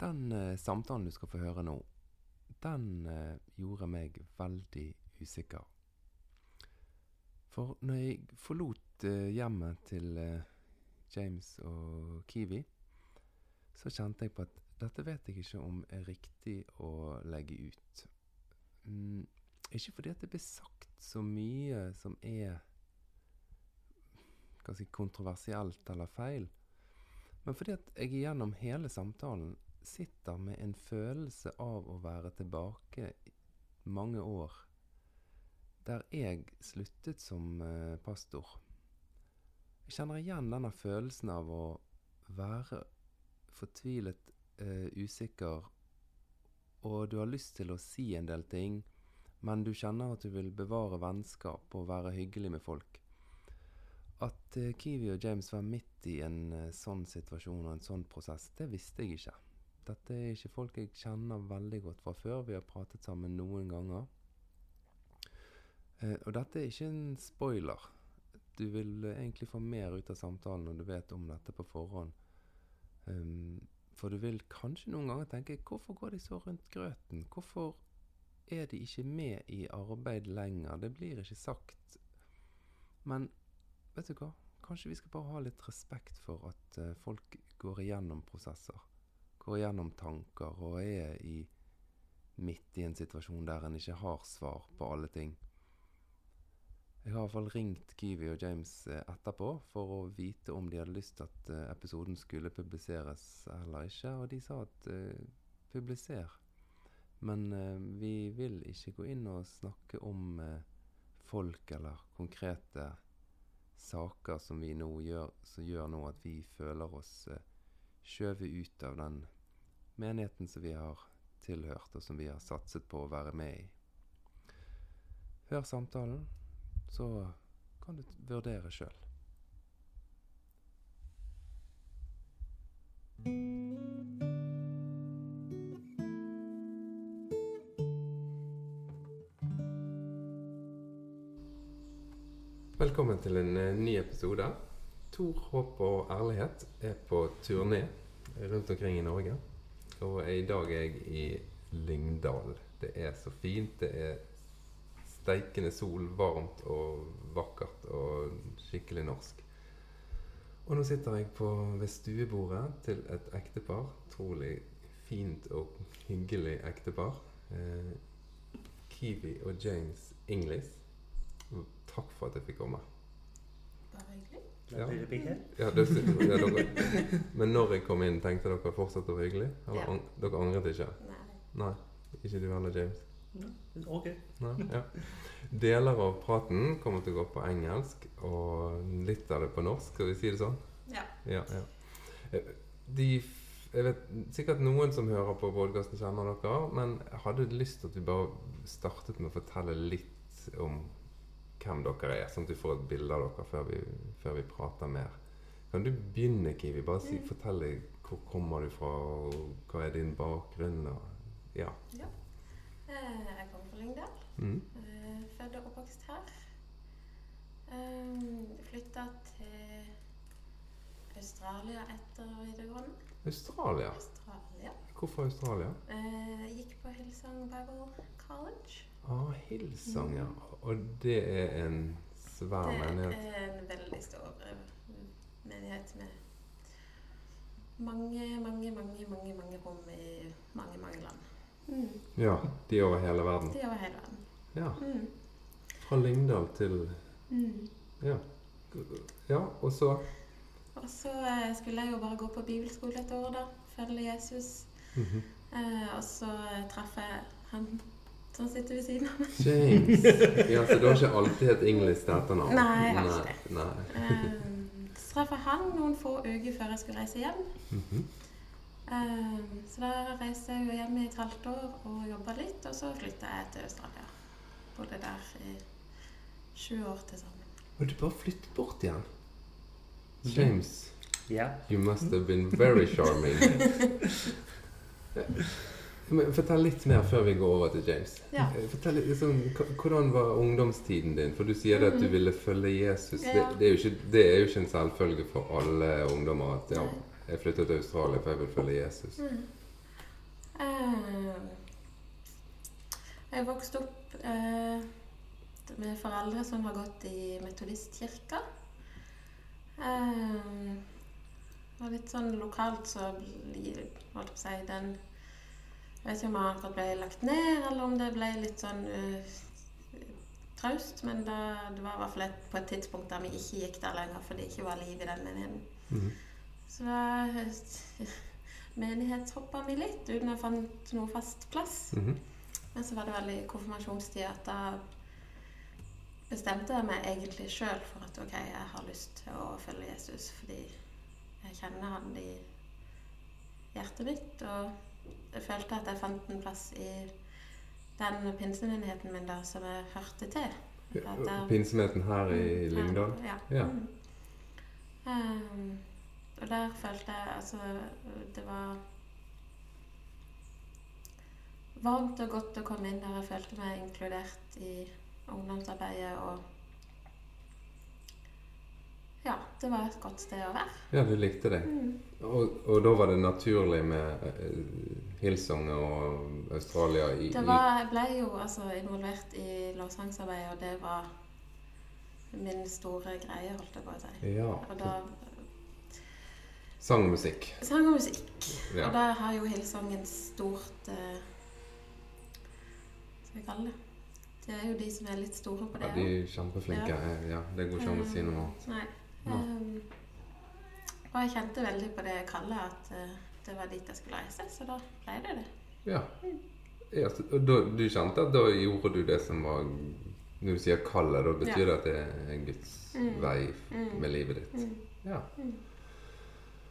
Den eh, samtalen du skal få høre nå, den eh, gjorde meg veldig usikker. For når jeg forlot eh, hjemmet til eh, James og Kiwi, så kjente jeg på at dette vet jeg ikke om er riktig å legge ut. Mm, ikke fordi at det blir sagt så mye som er si, kontroversielt eller feil, men fordi at jeg gjennom hele samtalen sitter med en følelse av å være tilbake mange år der jeg sluttet som eh, pastor. Jeg kjenner igjen denne følelsen av å være fortvilet, uh, usikker, og du har lyst til å si en del ting, men du kjenner at du vil bevare vennskap og være hyggelig med folk. At eh, Kiwi og James var midt i en sånn situasjon og en sånn prosess, det visste jeg ikke. Dette er ikke folk jeg kjenner veldig godt fra før. Vi har pratet sammen noen ganger. Eh, og dette er ikke en spoiler. Du vil eh, egentlig få mer ut av samtalen når du vet om dette på forhånd. Um, for du vil kanskje noen ganger tenke hvorfor går de så rundt grøten? Hvorfor er de ikke med i arbeid lenger? Det blir ikke sagt. Men vet du hva? Kanskje vi skal bare ha litt respekt for at uh, folk går igjennom prosesser. Går gjennom tanker og er i, midt i en situasjon der en ikke har svar på alle ting. Jeg har i hvert fall ringt Kiwi og James eh, etterpå for å vite om de hadde lyst til at eh, episoden skulle publiseres eller ikke, og de sa at uh, publiser. Men uh, vi vil ikke gå inn og snakke om uh, folk eller konkrete saker som vi nå gjør, som gjør nå at vi føler oss skjøvet ut av den menigheten som vi har tilhørt, og som vi har satset på å være med i. Hør samtalen så kan du vurdere sjøl. Velkommen til en eh, ny episode. Tor, håp og ærlighet er på turné rundt omkring i Norge. Og i dag er jeg i Lyngdal. Det er så fint. Det er steikende sol, varmt og vakkert og skikkelig norsk. Og nå sitter jeg på, ved stuebordet til et ektepar. Trolig fint og hyggelig ektepar. Eh, Kiwi og James Inglis. Takk for at jeg fikk komme. Bare hyggelig. Ja. Ja, det, ja, dere, men når jeg kom inn, tenkte dere fortsatt det var hyggelig? Eller Ja. an, dere angret ikke? Nei. Nei. Ikke du heller, James? Ok. Nei, ja. Deler av praten kommer til å gå på engelsk, og litt av det på norsk. Skal vi si det sånn? Ja. Ja, ja. Eh, De, jeg vet, sikkert noen som hører på podkasten, kjenner dere, men jeg hadde lyst til at vi bare startet med å fortelle litt om hvem dere er, sånn at vi får et bilde av dere før vi, før vi prater mer. Kan du begynne, Kiwi? Bare si, fortell litt hvor kommer du fra, og hva er din bakgrunn? Og, ja. ja. Jeg kommer fra Lyngdal. Mm. Eh, Født og oppvokst her. Eh, Flytta til Australia etter videregående. Australia. Australia. Hvorfor Australia? Jeg Gikk på Hillsong Bible College. Ah, Hillsong, ja. Og det er en svær menighet? Det er en veldig stor eh, menighet med mange, mange, mange, mange, mange rom i mange, mange land. Mm. Ja, de er over hele verden. De er over hele verden. Ja. Mm. Fra Lyngdal til Mm. Ja. Ja, og så Og så eh, skulle jeg jo bare gå på bibelskole et år, da. Følge Jesus. -hmm. Eh, og så eh, traff jeg han som sitter ved siden av meg. James. Ja, så du har ikke alltid et engelsk etternavn? Nei, jeg har ikke det. Nei. Eh, så traff jeg han noen få uker før jeg skulle reise hjem. Mhm. Eh, så da reiste jeg jo hjem i et halvt år og jobba litt, og så flytta jeg til Australia. Bodde der i sju år til sammen. Og du bare flyttet bort igjen? James, Ja. you must have been very charming. Men Fortell litt mer før vi går over til James. Ja. Eh, Fortell litt, liksom, Hvordan var ungdomstiden din? For du sier det at du Mhm. ville følge Jesus. Det, Ja. det, er jo ikke, det er jo ikke en selvfølge for alle ungdommer at ja, jeg flyttet til Australia for jeg vil følge Jesus. Mm. Uh, jeg vokste opp uh, med foreldre som har gått i metodistkirka. Uh, og litt sånn lokalt så blir holdt på å si den Jeg vet ikke om det akkurat ble lagt ned, eller om det ble litt sånn uh, traust. Men da, det var i hvert fall et, på et tidspunkt der vi ikke gikk der lenger fordi det ikke var liv i den menigheten. Mm. Så da menighetshoppa vi litt uten å fant noe fast plass. Mhm. Men så var det vel i konfirmasjonstida at da bestemte jeg meg egentlig sjøl for at ok, jeg har lyst til å følge Jesus fordi jeg kjenner han i hjertet mitt. Og jeg følte at jeg fant en plass i den pinsemenigheten min da, som jeg hørte til. Ja, Pinsemenigheten her i Lyngdal? Ja. Ja. Mm. Um, og der følte jeg altså Det var varmt og godt å komme inn der. Jeg følte meg inkludert i ungdomsarbeidet og Ja, det var et godt sted å være. Ja, du likte det. Mm. Og, og da var det naturlig med uh, Hillsong og Australia i, Det var, jeg ble jo altså involvert i lovsangsarbeidet, og det var min store greie, holdt jeg på å si. Ja. Og da Sang og musikk. Sang og musikk. Ja. Og da har jo Hillsong en stort eh, Hva skal vi kalle det? Det er jo de som er litt store på det. Ja, de er kjempeflinke. Ja. Ja, det går ikke an å si noe annet. Um, og jeg kjente veldig på det kallet at uh, det var dit jeg skulle reise, så da ble det det. Ja. ja så, og da, du kjente at da gjorde du det som var Når du sier kallet, da betyr Ja. det at det er Guds Mm. vei Mm. med livet ditt? Mm. Ja. Mm.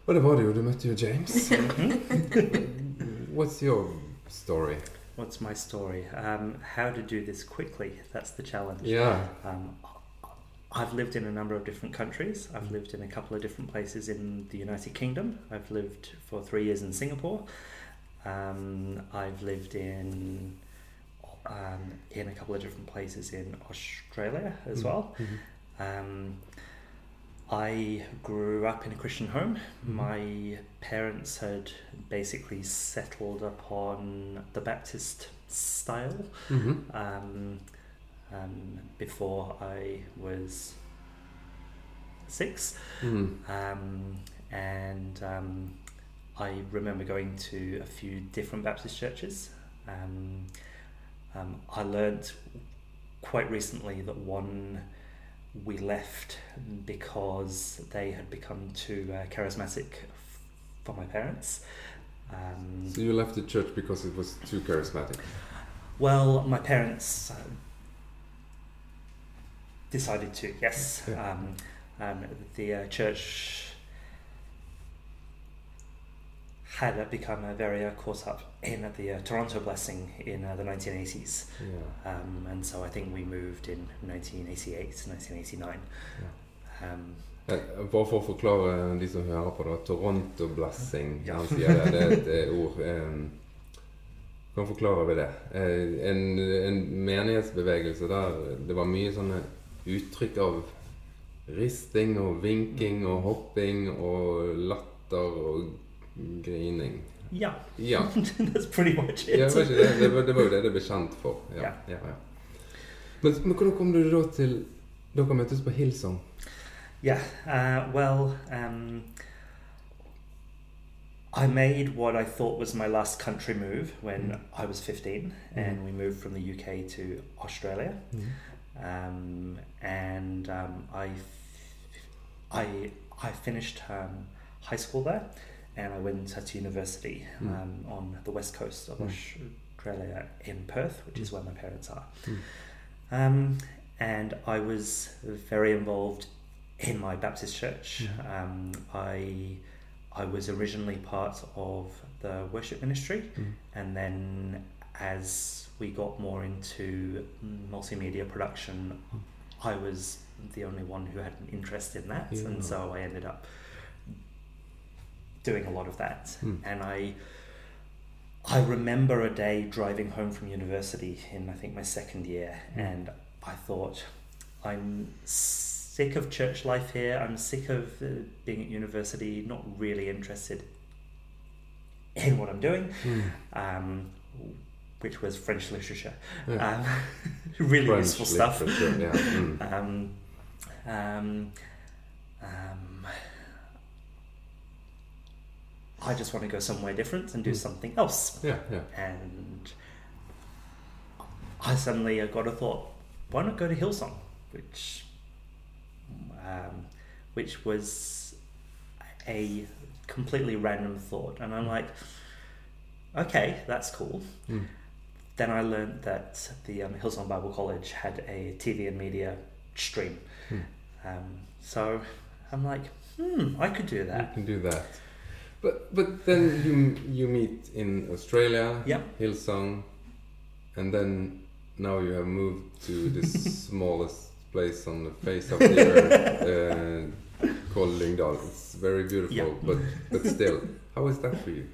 Og det var det jo. Du møtte jo James. What's your story? What's my story? Um, how to do this quickly? That's the challenge. Yeah. Um, I've lived in a number of different countries. I've lived in a couple of different places in the United Kingdom. I've lived for three years in Singapore. Um, I've lived in um, in a couple of different places in Australia as well. Mhm. Um, I grew up in a Christian home. Mhm. My parents had basically settled upon the Baptist style Mhm. Um, before I was six. Mhm. Um, and um, I remember going to a few different Baptist churches. Um, um, I learnt quite recently that one we left because they had become too uh, charismatic f- for my parents. Um, So you left the church because it was too charismatic. well, my parents uh, decided to, yes. Yeah. Um, um, the uh, church had uh, become uh, very uh, caught up in uh, the uh, Toronto blessing in uh, the 1980s. Yeah. Um, and so I think we moved in 1988, 1989. Um, Eh, Bare for å forklare de som hører på, da. Toronto-blessing. Ja. Han sier det, det er et eh, ord. Eh, kan forklare vi det. Eh, en, en menighetsbevegelse der det var mye sånne uttrykk av risting og vinking og hopping og latter og grining. yeah, Ja. that's pretty much it. Ja, var det, det, var, det var jo det det ble kjent for. Ja, Ja. ja, ja. Men, men hvordan kom du da til Dere møttes på Hillsong? Yeah, uh, well, um, I made what I thought was my last country move when Mm. I was 15, and we moved from the UK to Australia. Um, and um, I, I, I finished um, high school there, and I went to university Mm. um, on the west coast of Mm. Australia in Perth, which is where my parents are. Mm. Um, and I was very involved in my Baptist church. I I was originally part of the worship ministry, Mm. and then as we got more into multimedia production. I was the only one who had an interest in that, Yeah. and so I ended up doing a lot of that. Mm. And I I remember a day driving home from university in I think my second year, Mm. and I thought, I'm sick of church life here. I'm sick of uh, being at university, not really interested in what I'm doing, Mm. um, which was French literature. Yeah. Um, really French useful stuff. Yeah. Mm. Um, um, I just want to go somewhere different and do Mm. something else. Yeah. Yeah. And I suddenly uh, got a thought: why not go to Hillsong? Which, um, which was a completely random thought, and I'm like, okay, that's cool. Mm. Then I learned that the um, Hillsong Bible College had a TV and media stream. Hmm. Um, so I'm like, hmm, I could do that. You can do that. But but then you you meet in Australia, Yep. Hillsong, and then now you have moved to the smallest place on the face of the earth uh, called Lyngdal. It's very beautiful, Yeah. but but still, how is that for you?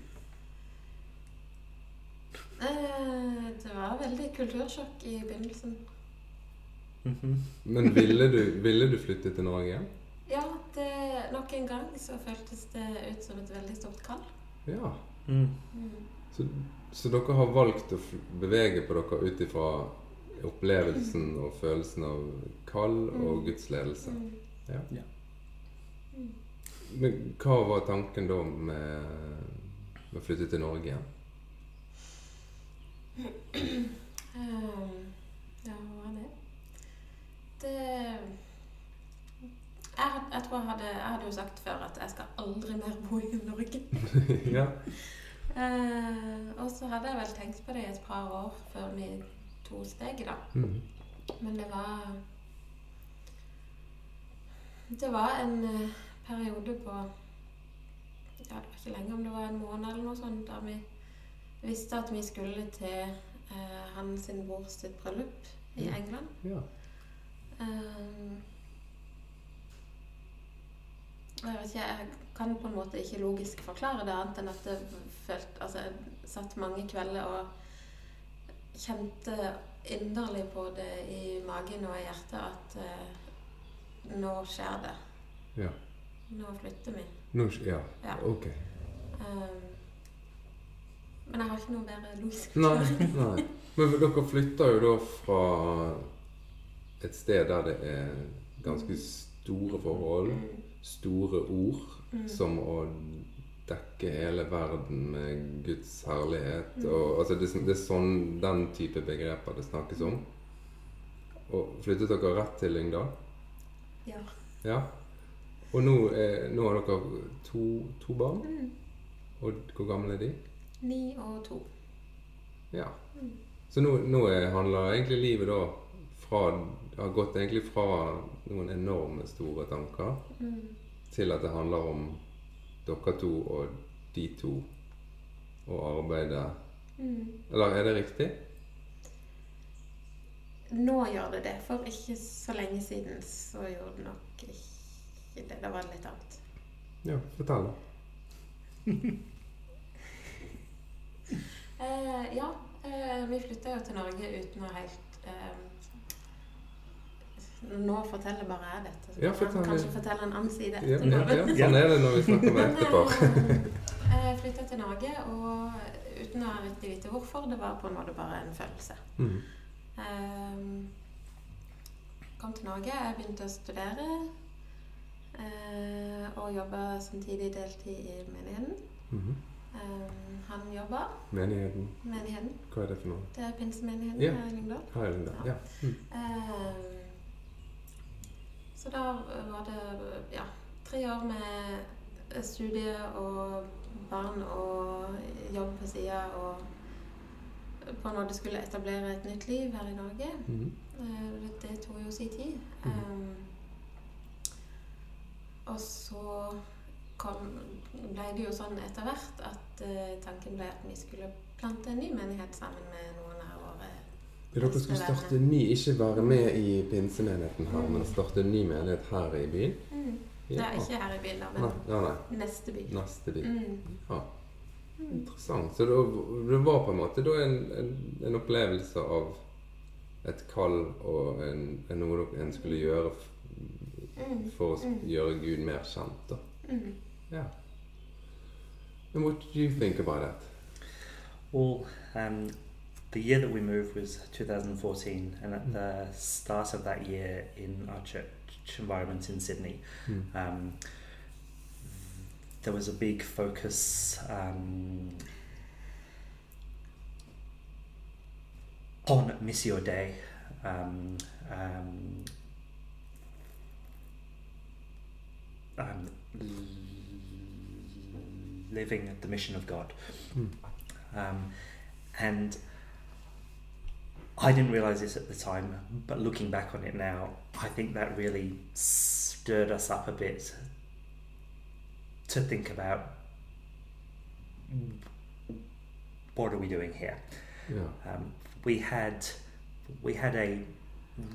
Veldig kultursjokk i begynnelsen. Mhm. Men ville du, ville du flytte til Norge igjen? Ja, det, nok en gang så føltes det ut som et veldig stort kall. Ja. Mm. Mm. Så, så dere har valgt å bevege på dere ut ifra opplevelsen og følelsen av kall og Mm. Guds ledelse. Mm. Ja. Ja. Mm. Men hva var tanken da med, med å flytte til Norge igjen? Ehm, ja, hva var det? Det jeg, jeg tror jeg hadde, jeg hadde jo sagt før at jeg skal aldri mer bo i Norge. ja. Eh, og så hadde jeg vel tenkt på det i et par år før vi tok steget, da. Mm. Men det var Det var en eh, periode på Ja, det var ikke lenge, om det var en måned eller noe sånt, der vi visste at vi skulle til eh, hans sin bror sitt bryllup i Ja. England. ja. Um, jeg vet ikke, jeg kan på en måte ikke logisk forklare det, annet enn at jeg, følte Altså, jeg satt mange kvelder og kjente inderlig på det i magen og i hjertet at uh, nå skjer det. Ja. Nå flytter vi. Nå, ja. Ja. Ok. Eh, men jeg har ikke noe bedre logisk Nei, forklaring. nei. Men dere flytter jo da fra et sted der det er ganske store forhold, Mm, store ord, mm, som å dekke hele verden med Guds herlighet. Mm. Og, altså det, det er sånn, den type begreper det snakkes om. Og flyttet dere rett til Lyngdal? ja. Ja. Og nå, er, nå har dere to, to barn. Mm, Og hvor gamle er de? Ni og to. Ja. Mm. Så nå, nå er, handler egentlig livet da fra Har gått egentlig fra noen enorme store tanker Mm. til at det handler om dere to og de to og arbeidet Mm. Eller er det riktig? Nå gjør det det. For ikke så lenge siden så gjorde det nok ikke det. Det var litt annet. Ja, fortell, da. Eh, ja, eh, vi flytta jo til Norge uten å helt eh, Nå forteller bare jeg dette. Så Ja, kan fortell kanskje det. fortelle en annen side etterpå. ja, ja, sånn er det når vi snakker med ektepar. Jeg flytta til Norge og uten å riktig vite hvorfor. Det var på en måte bare en følelse. Mm. Ehm, kom til Norge, jeg begynte å studere. eh, og jobba samtidig deltid i menigheten. Mhm. Ehm, han jobber. Menigheten, menigheten. hva er det for noe? Det er pinsemenigheten Ja. her i Lyngdal. Her i Lyngdal. Ja. Mm. Um, så da var det ja, tre år med studie og barn og jobb på sida og på en måte skulle etablere et nytt liv her i Norge. Mm. Eh, Det tok jo sin tid. Ehm, og så kom, ble det jo sånn etter hvert at uh, tanken ble at vi skulle plante en ny menighet sammen med noen av våre Dere skulle starte en ny, ikke være med i pinsemenigheten her, men starte en ny menighet her i byen? mm. Det Ja. er ikke her i byen, da, men Nei, ja, nei. neste by. Neste by. Mm. Ja. Mm. Interessant. Så det, det var på en måte en, en, en opplevelse av et kall og en, en noe en skulle gjøre f- Mm. for å Mm. gjøre Gud mer kjent. da. Mm. Ja. And what do you think about that? Well, um, the year that we moved was 2014, and at Mm. the start of that year in our church environment in Sydney, Hmm. um, there was a big focus um, on Missio Dei. Um, um, um, l- at the mission of God. Hmm. Um, and I didn't realize this at the time, but looking back on it now, I think that really stirred us up a bit to think about what are we doing here. Yeah. Um, we had we had a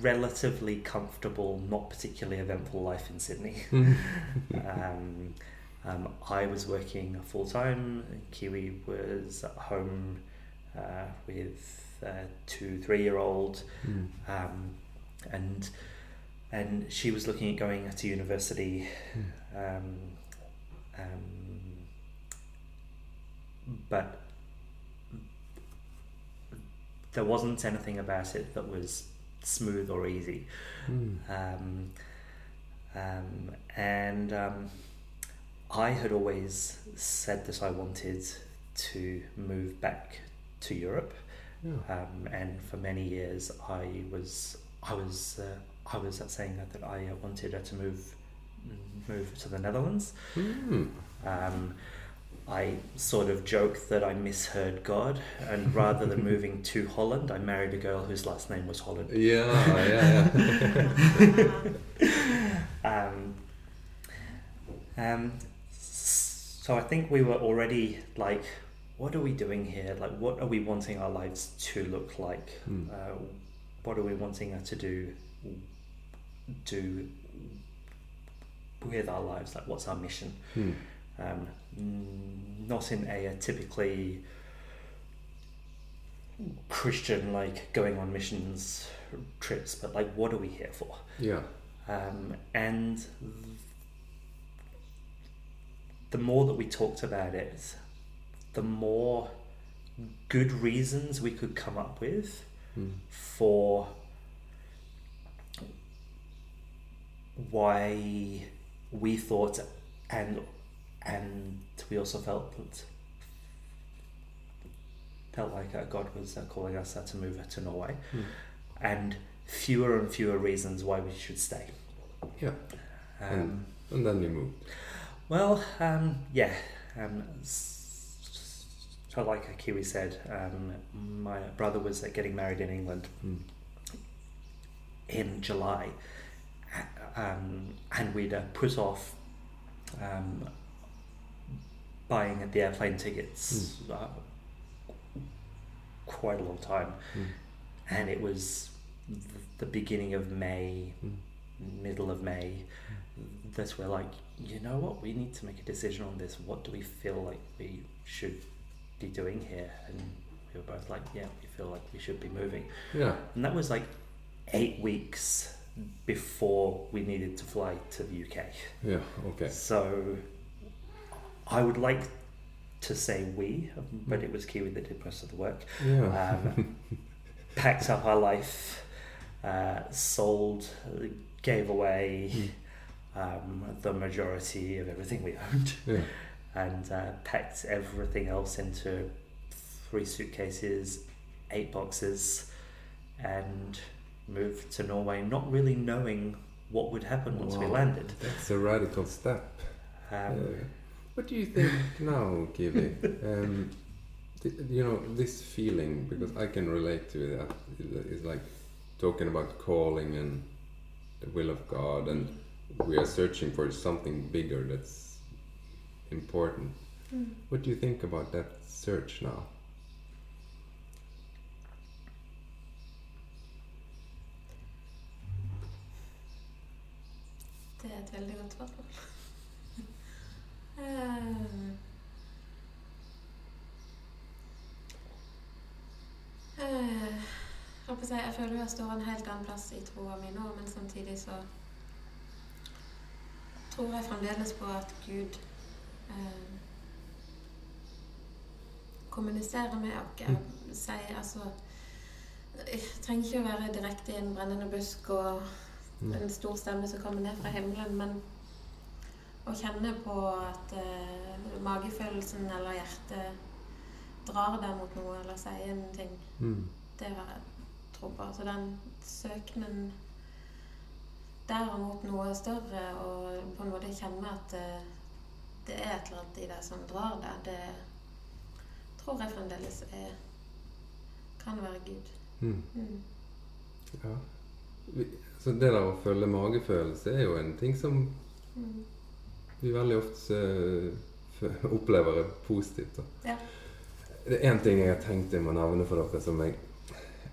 relatively comfortable, not particularly eventful life in Sydney. um, um, I was working full time. Kiwi was at home uh, with a two, three year old, Hmm. um, and and she was looking at going to university. Hmm. Um, um, but there wasn't anything about it that was smooth or easy. Hmm. Um, um, and um, I had always said that I wanted to move back to Europe, Yeah. um, and for many years I was I was uh, I was saying that, that I wanted to move move to the Netherlands. Hmm. Um, I sort of joke that I misheard God, and rather than moving to Holland, I married a girl whose last name was Holland. Yeah, yeah, yeah. um, um, so I think we were already like, what are we doing here? Like, what are we wanting our lives to look like? Hmm. Uh, what are we wanting her to do? Do with our lives? Like, what's our mission? Hmm. Um, not in a, typically Christian, like going on missions trips, but like, what are we here for? Yeah. Um, and the more that we talked about it, the more good reasons we could come up with Hmm. for why we thought and and we also felt that felt like uh, God was uh, calling us uh, to move to Norway, Hmm. and fewer and fewer reasons why we should stay. Yeah. Um, And then we moved. Well, um, yeah. Um, so like Kiwi said, um, my brother was uh, getting married in England Hmm. in July, um, and we'd uh, put off um, buying the airplane tickets uh, quite a long time, Hmm. and it was the beginning of May, Hmm. middle of May, that we're like, you know what, we need to make a decision on this. What do we feel like we should be doing here? And we were both like, yeah, we feel like we should be moving. Yeah. And that was like eight weeks before we needed to fly to the UK. Yeah. Okay. So I would like to say we, but it was Kiwi that did most of the work. Yeah. Um, packed up our life, uh, sold, gave away um, the majority of everything we owned, yeah. and uh, packed everything else into three suitcases, eight boxes, and moved to Norway, not really knowing what would happen once we landed. That's a radical step. Um, Uh, what do you think now, Kiwi? Um, you know this feeling because I can relate to that. It's like talking about calling and the will of God, and we are searching for something bigger that's important. Mm. What do you think about that search now? Det et veldig godt spørsmål. Ehm. Eh, jeg holdt på å si, jeg føler jeg står en helt annen plass i troa mi nå, men samtidig så tror jeg fremdeles på at Gud eh, kommuniserer med oss. Sier altså Jeg trenger ikke å være direkte i en brennende busk og Mm. en stor stemme som kommer ned fra himmelen, men å kjenne på at eh, magefølelsen eller hjertet drar deg mot noe eller sier en ting, Mm. det har jeg tro på. Så den søkenen der mot noe større, og på en måte kjenne at eh, det er et eller annet i deg som drar deg, det tror jeg fremdeles er kan være Gud. Mm. Mm. Ja. Så det der å følge magefølelse er jo en ting som Mm. vi veldig ofte opplever er positivt. Da. Ja. Det er én ting jeg har tenkt jeg må nevne for dere som jeg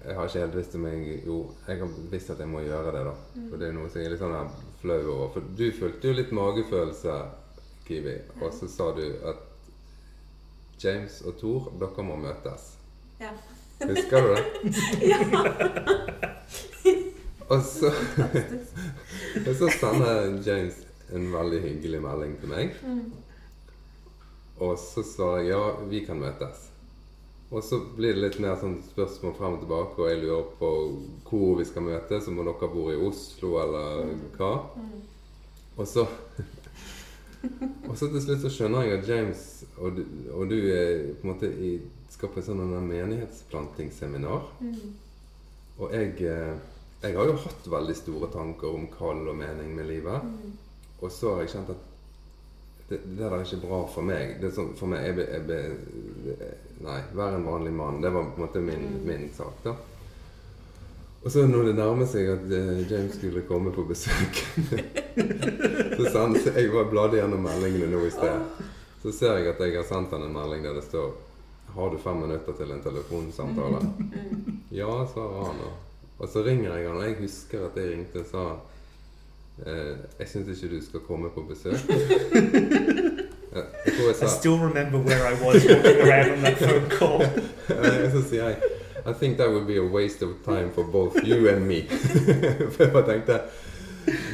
Jeg har ikke helt visst om jeg Jo, jeg har visst at jeg må gjøre det, da. Mm. For det er noe som jeg er litt sånn flau over. For du følte jo litt magefølelse, Kiwi, og så sa du at James og Thor, dere må møtes. Ja. Husker du det? ja. Og så, og så sender James en veldig hyggelig melding til meg. Mm. Og så svarer jeg ja, vi kan møtes. Og så blir det litt mer sånn spørsmål frem og tilbake, og jeg lurer på hvor vi skal møtes, om dere bor i Oslo eller hva. Og så Og så til slutt så skjønner jeg at James og du, og du er på en måte i, skal på et en menighetsplantingsseminar. Og jeg, eh, jeg har jo hatt veldig store tanker om kall og mening med livet. Mm. Og så har jeg kjent at det, det der er ikke bra for meg. Det er sånn, for meg jeg, jeg, jeg, Nei, vær en vanlig mann. Det var på en måte min, Mm. min sak. da. Og så når det nærmer seg at eh, James skulle komme på besøk Så sa han Jeg var bladde gjennom meldingene nå i sted. Så ser jeg at jeg har sendt han en melding der det står Har du fem minutter til en telefonsamtale? Mm. Ja, svarer han. Og, så ringer jeg han, og jeg husker at jeg ringte og sa Jeg syns ikke du skal komme på besøk. Ja, jeg tror jeg I still remember where I was walking around on that phone call. Eh, Så sier jeg I think that would be a waste of time for both you and me. For jeg bare tenkte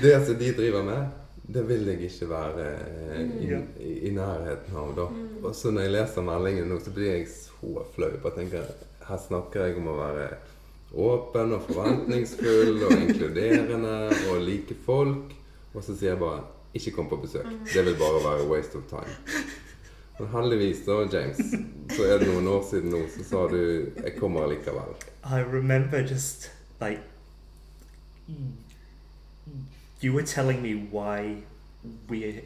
Det som de driver med, det vil jeg ikke være eh, i, i, i nærheten av. da. Mm. Og så når jeg leser meldingen nå, så blir jeg så flau. Bare tenker, Her snakker jeg om å være åpen og forventningsfull og inkluderende og like folk. Og så sier jeg bare 'ikke kom på besøk'. Det vil bare være waste of time. Men heldigvis, da, James, så er det noen år siden nå, så sa du 'jeg kommer likevel'. I remember just like you were telling me why we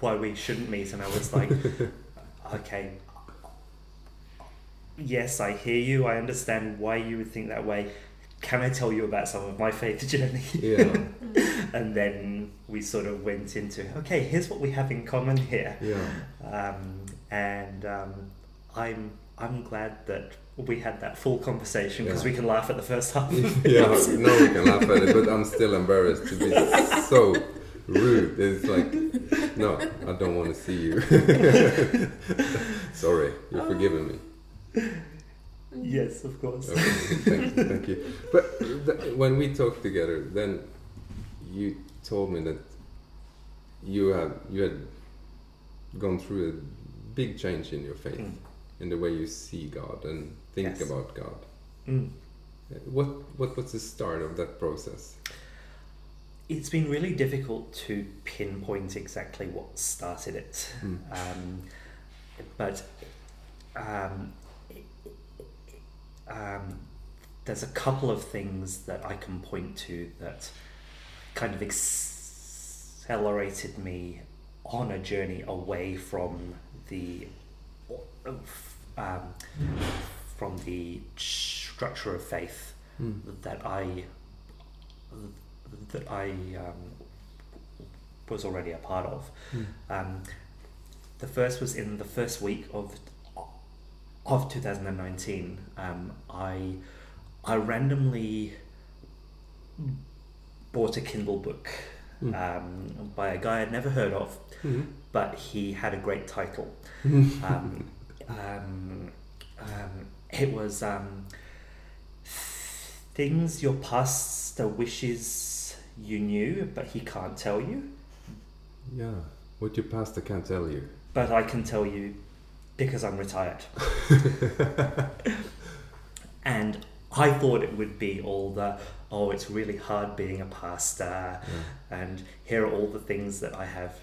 why we shouldn't meet, and I was like, okay, yes, I hear you. I understand why you would think that way. Can I tell you about some of my faith journey? Yeah, and then we sort of went into okay, here's what we have in common here. yeah. um, and um, I'm I'm glad that we had that full conversation because Yeah. we can laugh at the first half. yeah, no, we can laugh at it, but I'm still embarrassed to be so rude. It's like, no, I don't want to see you. Sorry, you're forgiving me. yes, of course. Okay, thank you, thank you. But th- when we talked together, then you told me that you had you had gone through a big change in your faith, Mm. in the way you see God and think Yes. about God. Mm. What what was the start of that process? It's been really difficult to pinpoint exactly what started it, Mm. um, but um, um, there's a couple of things that I can point to that kind of accelerated me on a journey away from the um, from the structure of faith Mm. that I that I um, was already a part of. Mm. Um, the first was in the first week of of 2019. Um, I I randomly bought a Kindle book Mm. um, by a guy I'd never heard of, Mhm. but he had a great title. Um, um, um, it was um, things your pastor wishes you knew, but he can't tell you. yeah, what your pastor can't tell you. But I can tell you because I'm retired. and I thought it would be all the, oh, it's really hard being a pastor, Yeah. and here are all the things that I have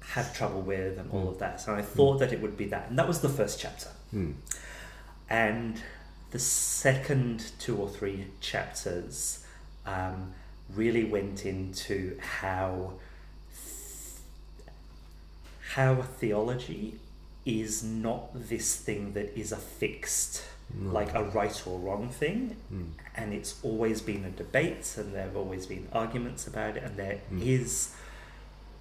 had trouble with, and all Mm. of that. So I thought that it would be that. And that was the first chapter. Mm. And the second two or three chapters um, really went into how how theology is not this thing that is a fixed, No. like a right or wrong thing, Mm. and it's always been a debate, and there have always been arguments about it, and there Mm. is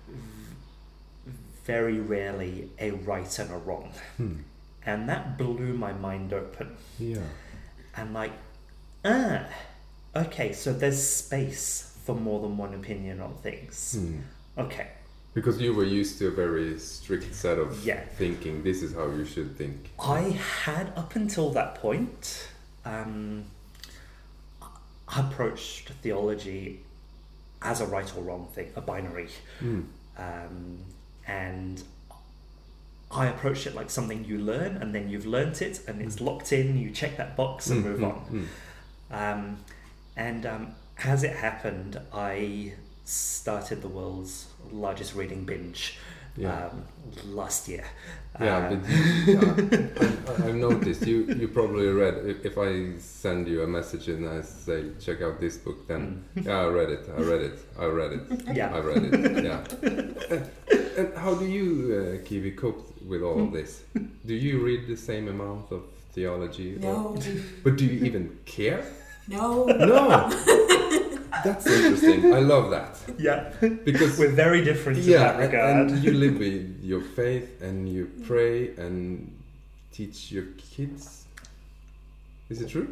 v- very rarely a right and a wrong. Mm. And that blew my mind open. Yeah. And like, ah, okay, so there's space for more than one opinion on things. Mm. Okay, Because you were used to a very strict set of Yeah. thinking. This is how you should think. I had up until that point um, approached theology as a right or wrong thing, a binary. Mm. Um, and I approached it like something you learn, and then you've learnt it, and it's locked in, you check that box and Mm, move mm, on. mm. Um, and um, as it happened, I started the world's largest reading binge Yeah. um, last year. Yeah, Um, but yeah, I, I've noticed you. You probably read. If, if I send you a message and I say check out this book, then yeah, I read it. I read it. I read it. Mm. yeah. I read it. Yeah. and, and how do you, uh, Kiwi, cope with all of this? Do you read the same amount of theology? or- No, but do you even care? no. No. That's interesting. I love that yeah, because we're very different in yeah, that and, regard. and you live with your faith and you pray and teach your kids. Is it true?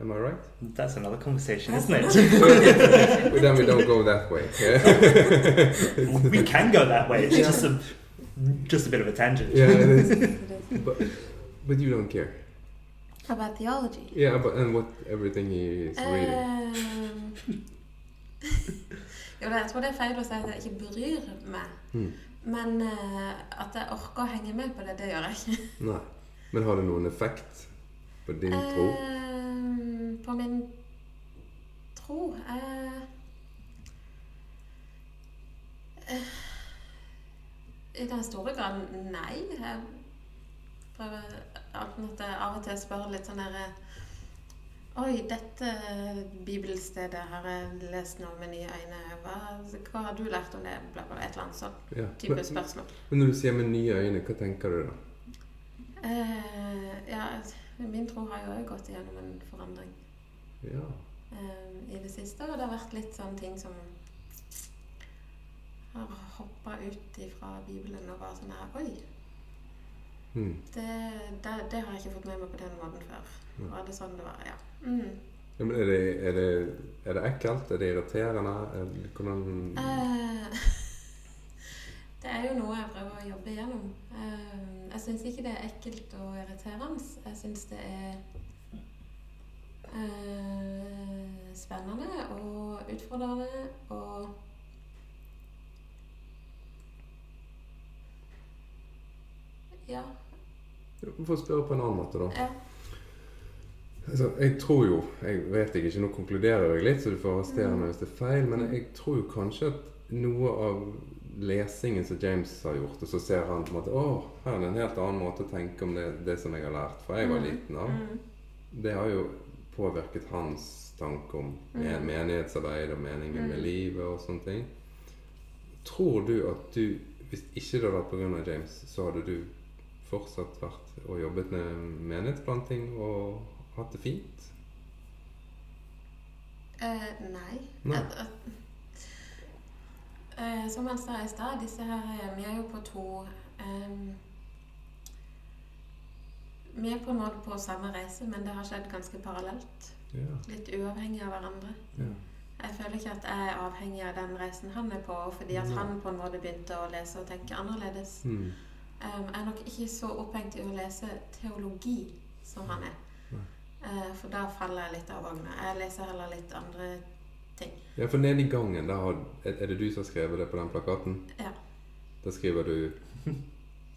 Am I right? That's another conversation, That's isn't it? but then we don't go that way. Yeah, we can go that way. It's Yeah. just a just a bit of a tangent. yeah it is. It is. But, but you don't care. About theology. Yeah, but and what everything he is reading. Um, jo, jeg tror det er feil å si at jeg ikke bryr meg. Mm. Men uh, at jeg orker å henge med på det, det gjør jeg ikke. Nei. Men har det noen effekt på din tro? Eh, på min tro uh, I den store grad nei. Jeg prøver av og til spørre litt sånn derre Oi, dette bibelstedet har jeg lest nå med nye øyne. Hva, hva har du lært om det? Bla, bla, et eller annet sånn Ja. type Men, spørsmål. men når du sier med nye øyne, hva tenker du da? Eh, ja, min tro har jo også gått igjennom en forandring. Ja. eh, i det siste. Og det har vært litt sånne ting som har hoppa ut ifra Bibelen og bare sånn her Oi, Mm. det, det, det har jeg ikke fått med meg på den måten før. Mm. Var det sånn det var? Ja. Mm. Ja, men er det, er, det, er det ekkelt? Er det irriterende? Er det, hvordan Eh, det er jo noe jeg prøver å jobbe igjennom. Eh, jeg syns ikke det er ekkelt og irriterende. Jeg syns det er eh, spennende og utfordrende og Ja. For å spørre på en annen måte, da. ja. Altså, jeg tror jo Jeg vet ikke, nå konkluderer jeg litt, så du får arrestere Mm. meg hvis det er feil, men jeg tror jo kanskje at noe av lesingen som James har gjort, og så ser han på en måte Å, her er det en helt annen måte å tenke om det, det som jeg har lært fra jeg var Mm. liten av. Mm. Det har jo påvirket hans tanke om Mm. menighetsarbeid og meningen med Mm. livet og sånne ting. Tror du at du, hvis ikke det hadde vært pga. James, så hadde du fortsatt vært og jobbet med menighetsplanting og hatt det fint? Eh, nei. Nei. Eh, som han sa i stad, disse her eh, Vi er jo på to em, Vi er på en måte på samme reise, men det har skjedd ganske parallelt. Ja. Litt uavhengig av hverandre. ja. Jeg føler ikke at jeg er avhengig av den reisen han er på, fordi at han på en måte begynte å lese og tenke annerledes. Mm. Um, jeg er nok ikke så opphengt i å lese teologi som han er. Eh, for da faller jeg litt av vogna. Jeg leser heller litt andre ting. ja, for nede i gangen, da har, er det du som har skrevet det på den plakaten? Ja. Da skriver du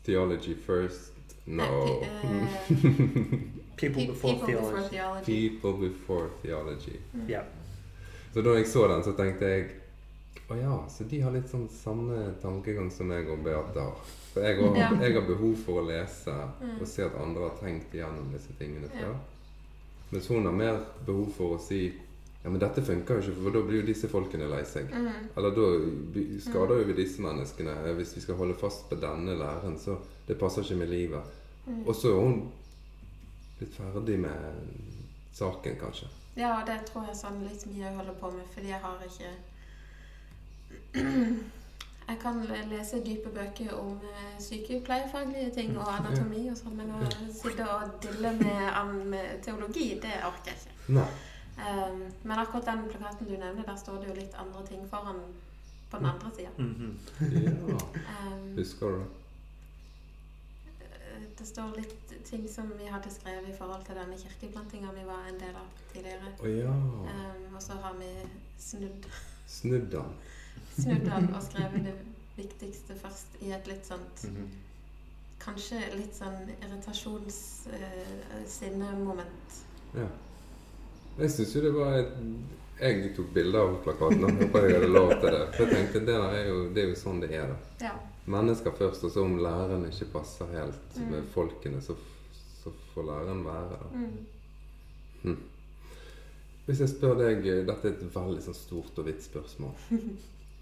'theology first'. No. Eh, People before people theology. before theology. People before theology. Mm. Ja. Så da jeg så den, så tenkte jeg å ja, så de har litt sånn samme tankegang som meg og Beate har. For jeg har, Ja. jeg har behov for å lese Mm. og se at andre har tenkt igjennom disse tingene Ja. før. Mens hun har mer behov for å si ja, men dette funker jo ikke, for da blir jo disse folkene lei seg. Mm. Eller da skader jo vi disse menneskene eh, hvis vi skal holde fast på denne læren. Så det passer ikke med livet. Mm. Og så er hun litt ferdig med saken, kanskje. Ja, det tror jeg sånn litt mye jeg holder på med, fordi jeg har ikke Jeg kan lese dype bøker om sykepleierfaglige sykepleiefaglige ting og anatomi og sånn, men å sitte og dille med, med teologi, det orker jeg ikke. Nei. Um, men akkurat den plakaten du nevner, der står det jo litt andre ting foran på den andre sida. Mhm. Ja. Um, Husker du det? eh, det står litt ting som vi hadde skrevet i forhold til denne kirkeplantinga vi var en del av tidligere. Oh, ja. Um, og så har vi snudd, Snudd den. Snudd den og skrevet det viktigste først i et litt sånt Mhm. Kanskje litt sånn irritasjons-sinnemoment. Ja. Jeg syns jo det var et Jeg tok bilde av plakaten og håper jeg hadde lov til det. For jeg tenkte det, er jo, det er jo sånn det er, da. ja. Mennesker først, og så om læreren ikke passer helt Mm. med folkene, så, så får læreren være, da. Mm. Hvis jeg spør deg Dette er et veldig sånn stort og vidt spørsmål.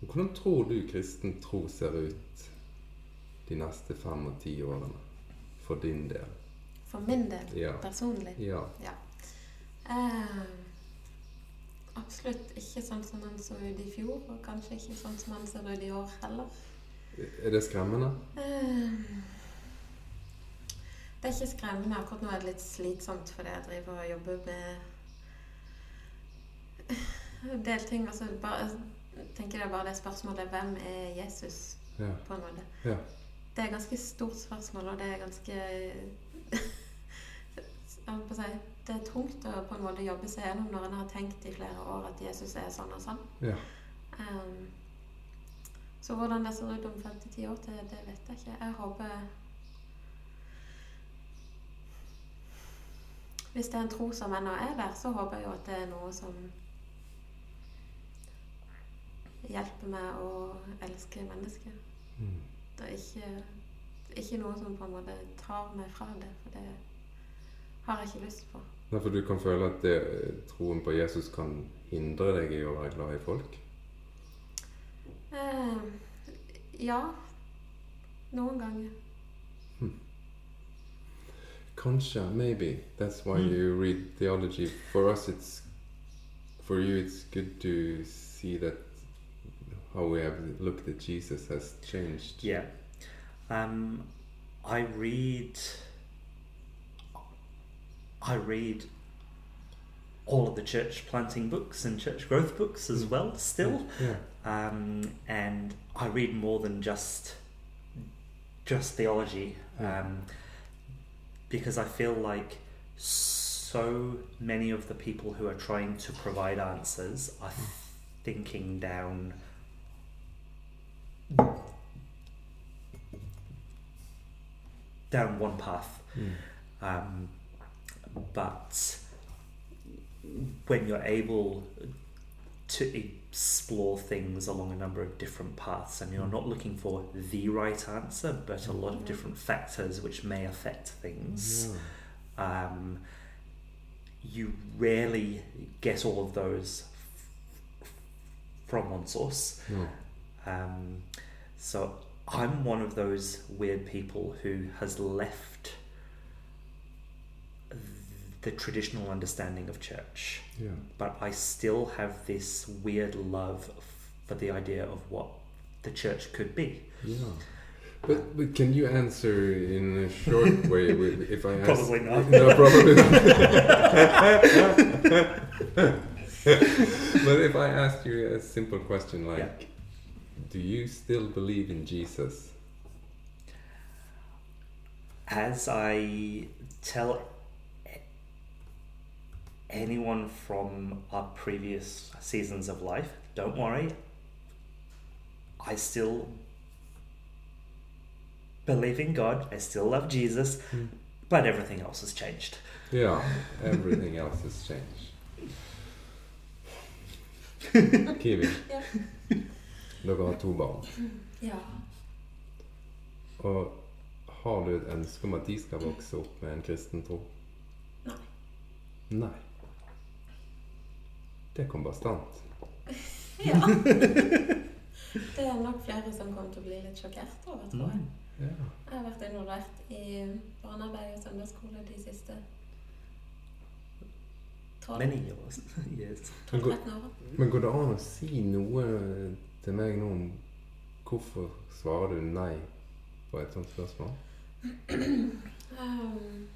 Hvordan tror du kristen tro ser ut de neste fem og ti årene? For din del. For min del, Ja. personlig. Ja. Eh, absolutt ikke sånn som han så ut i fjor, og kanskje ikke sånn som han ser ut i år heller. Er det skremmende? Eh, det er ikke skremmende. Akkurat nå er det litt slitsomt fordi jeg driver og jobber med en del ting. Altså, bare, tenker er bare det spørsmålet hvem er Jesus, Ja. på en måte. Ja. Det er et ganske stort spørsmål, og det er ganske si, Det er tungt å på en måte jobbe seg gjennom når en har tenkt i flere år at Jesus er sånn og sånn. Ja. Um, så hvordan det ser ut om 5-10 år det, det vet jeg ikke. Jeg håper Hvis det er en tro som ennå er der, så håper jeg jo at det er noe som hjelper meg å elske mennesker. Mm. Det er ikke, ikke noe som på en måte tar meg fra det, for det har jeg ikke lyst på. Nei, for du kan føle at det, troen på Jesus kan hindre deg i å være glad i folk? Eh, ja. Noen ganger. Kanskje, maybe. That's why Mm. you read theology. For us, it's for you. It's good to see that how we have looked at Jesus has changed. Yeah. Um, I read. I read all of the church planting books and church growth books as Mm. well. Still, Yeah. um, and I read more than just just theology, Yeah. um, because I feel like so many of the people who are trying to provide answers are thinking down down one path. Mm. Um, but when you're able to explore things along a number of different paths and you're not looking for the right answer, but a lot of different factors which may affect things, Yeah. um, you rarely get all of those f- from one source. No. Um, so I'm one of those weird people who has left the traditional understanding of church, Yeah. but I still have this weird love for the idea of what the church could be. Yeah. But, but can you answer in a short way with- if I ask? Probably not. No, probably not. but if I ask you a simple question like, Yeah. Do you still believe in Jesus? As I tell anyone from our previous seasons of life, don't worry, I still believe in God, I still love Jesus, Mm. but everything else has changed. Yeah, everything else has changed. Kiwi, Ja. Dere har to barn. Ja. Og har du et ønske om at de skal vokse opp med en kristen tro? Nei. Nei. Det kom bastant. ja. Det er nok flere som kommer til å bli litt sjokkert over, tror jeg. Ja. Jeg har vært involvert i barnearbeid og søndagsskole de siste 12 Men, yes. Men går, men går det an å si noe til meg nå hvorfor svarer du nei på et sånt spørsmål? Um,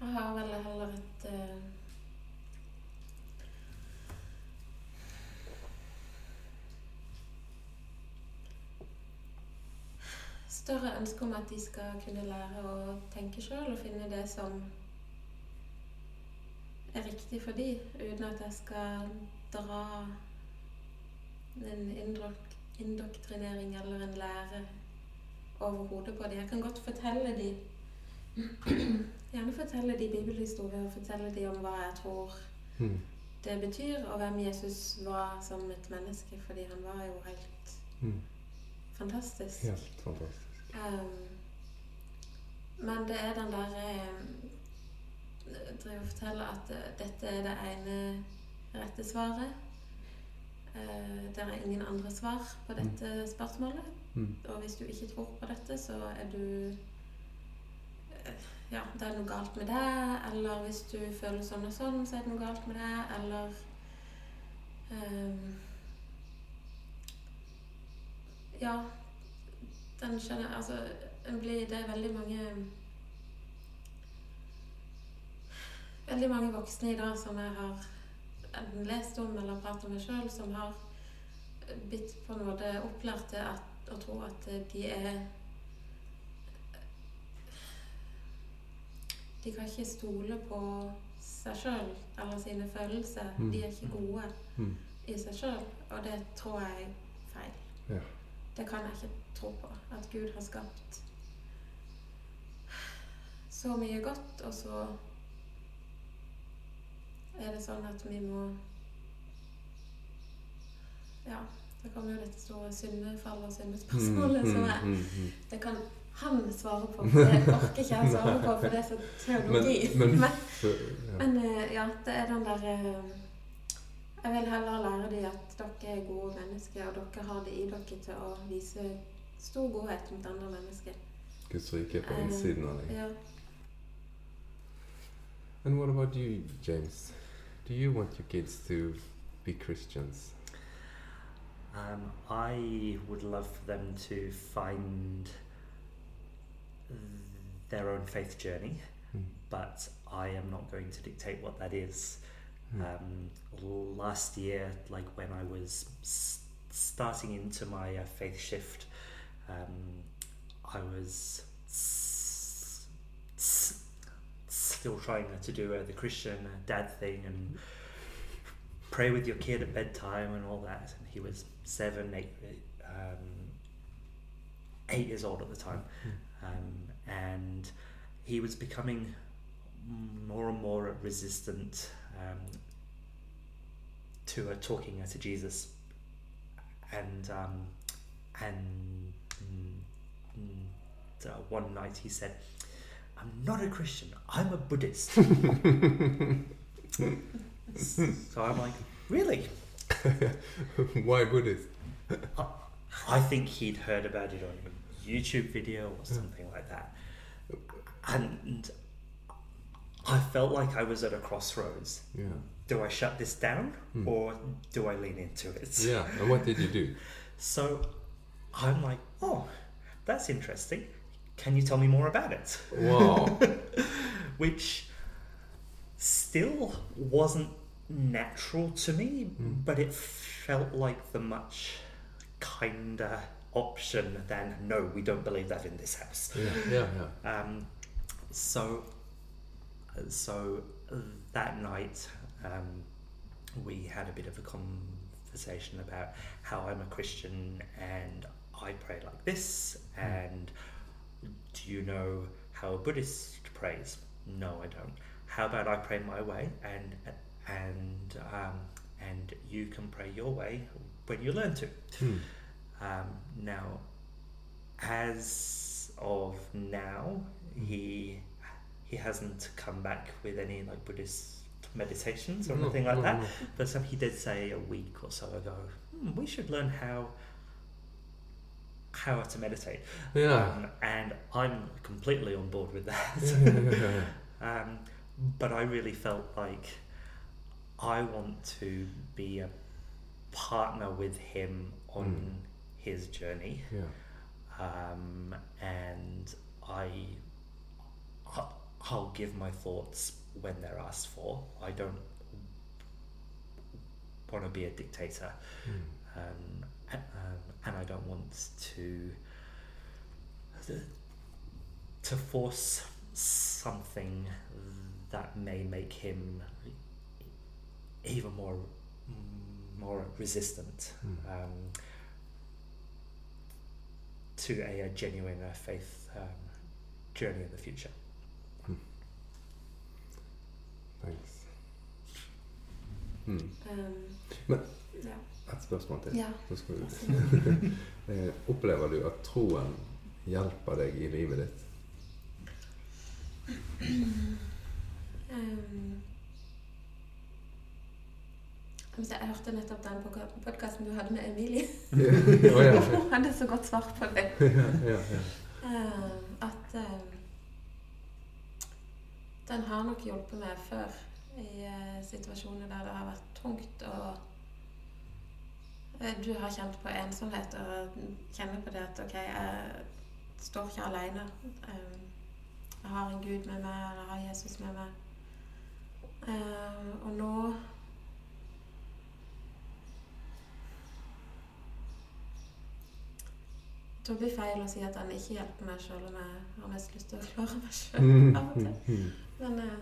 jeg har vel heller et uh, Større ønske om at de skal kunne lære å tenke sjøl og finne det som er riktig for dem, uten at jeg skal dra en indok indoktrinering eller en lære over hodet på dem. Jeg kan godt fortelle dem Gjerne fortelle dem bibelhistorier og fortelle dem om hva jeg tror Hmm. det betyr, og hvem Jesus var som et menneske, fordi han var jo helt mm. fantastisk. Helt fantastisk. Um, men det er den derre Jeg driver og forteller at eh, dette er det ene rette svaret. Eh, det er ingen andre svar på dette spørsmålet. Mm. Og hvis du ikke tror på dette, så er du eh, Ja, det er noe galt med deg. Eller hvis du føler sånn og sånn, så er det noe galt med deg. Eller um, Ja, den skjønner Altså, Det er veldig mange Veldig mange voksne i dag som jeg har enten lest om eller pratet med sjøl, som har blitt på en måte opplært til at, å tro at de er De kan ikke stole på seg sjøl eller sine følelser. Mm. De er ikke gode mm. i seg sjøl, og det tror jeg er feil. Ja. Det kan jeg ikke tro på. At Gud har skapt så mye godt, og så er det sånn at vi må Ja, det kommer jo dette store syndefall- og syndespørsmålet som er Hmm, hmm, hmm. Det kan han svare på, for det orker ikke jeg svare på, for det er så teologi. Men, men, Men, ja. eh, ja, det er den der eh, Jeg vil heller lære dem at dere er gode mennesker, og dere har det i dere til å vise stor godhet mot andre mennesker. Guds rike er på innsiden av deg. Ja. And what about you, James? Do you want your kids to be Christians? Um, I would love for them to find their own faith journey, Hmm. but I am not going to dictate what that is. Hmm. Um, last year, like when I was s- starting into my uh, faith shift, um, I was s- s- still trying to do uh, the Christian uh, dad thing and pray with your kid at bedtime and all that. And he was seven, eight, um, eight years old at the time, um, and he was becoming more and more resistant um, to uh, talking uh, to Jesus, and um, and mm, mm, uh, one night he said, "I'm not a Christian. I'm a Buddhist." so I'm like, "Really?" Why Buddhist? I think he'd heard about it on a YouTube video or something like that. And I felt like I was at a crossroads. Yeah. Do I shut this down Hmm. or do I lean into it? Yeah. And what did you do? So I'm like, oh, that's interesting. Can you tell me more about it? Wow. Which still wasn't natural to me, Mm. but it felt like the much kinder option than no, we don't believe that in this house. Yeah. Yeah. Yeah. Um, so, so that night um, we had a bit of a conversation about how I'm a Christian and I pray like this, and do you know how a Buddhist prays? No, I don't. How about I pray my way, and and um, and you can pray your way when you learn to. Hmm. Um, now, as of now, he he hasn't come back with any like Buddhist meditations or No, anything like no, that. no. But some he did say a week or so ago, hmm, we should learn how how to meditate. Yeah. Um, and I'm completely on board with that. Yeah, um, but I really felt like I want to be a partner with him on Mm. his journey, Yeah. um, and I, I'll- give my thoughts when they're asked for. I don't want to be a dictator, Hmm. um, um, and I don't want to to force something that may make him even more more resistant Mm. um, to a, a genuine uh, faith um, journey in the future. Thanks. Hmm. Um, Men- ja. Et spørsmål til. ja. Så skal vi Eh, Opplever du at troen hjelper deg i livet ditt? Um, jeg hørte nettopp den podkasten du hadde med Emilie. Hun hadde så godt svar på det. ja, ja, ja. Eh, at eh, den har nok hjulpet meg før i uh, situasjoner der det har vært tungt og du har kjent på ensomhet og kjenner på det at OK, jeg står ikke alene. Eh, jeg har en Gud med meg, eller jeg har Jesus med meg. Eh, og nå det blir feil å si at han ikke hjelper meg, selv om jeg har mest lyst til å klare meg sjøl av og til. Men eh,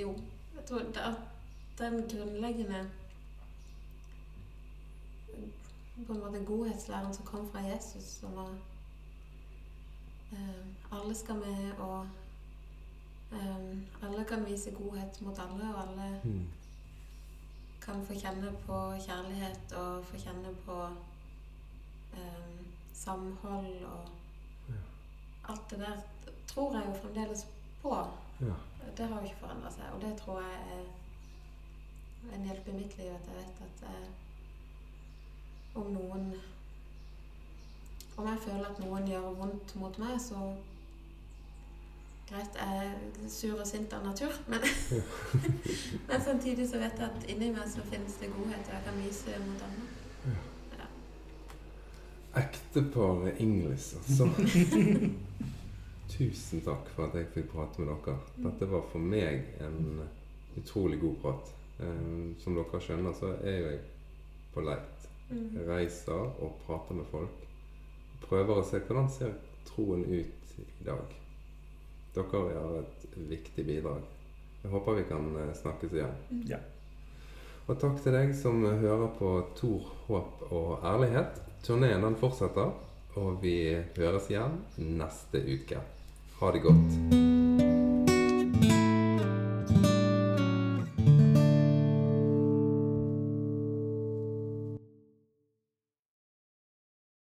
jo, jeg tror det at den grunnleggende på en måte godhetslæren som kom fra Jesus, som var eh, Alle skal med, og eh, alle kan vise godhet mot alle, og alle Mm. kan få kjenne på kjærlighet og få kjenne på eh, samhold og Ja. alt det der tror jeg jo fremdeles på. Ja. Det har jo ikke forandra seg, og det tror jeg er en hjelp i mitt liv. At jeg vet at eh, om noen Om jeg føler at noen gjør vondt mot meg, så Greit, jeg er sur og sint av natur, men, men samtidig så vet jeg at inni meg så finnes det godhet, og jeg kan vise mot andre. Ekteparet Inglis, altså. Tusen takk for at jeg fikk prate med dere. Dette var for meg en utrolig god prat. Um, som dere skjønner, så er jo jeg på leit. Mm. Reiser og prater med folk. Prøver å se hvordan ser troen ut i dag. Dere har et viktig bidrag. Jeg håper vi kan eh, snakkes igjen. Ja. Og takk til deg som hører på Tor, håp og ærlighet. Turneen den fortsetter, og vi høres igjen neste uke. Ha det godt.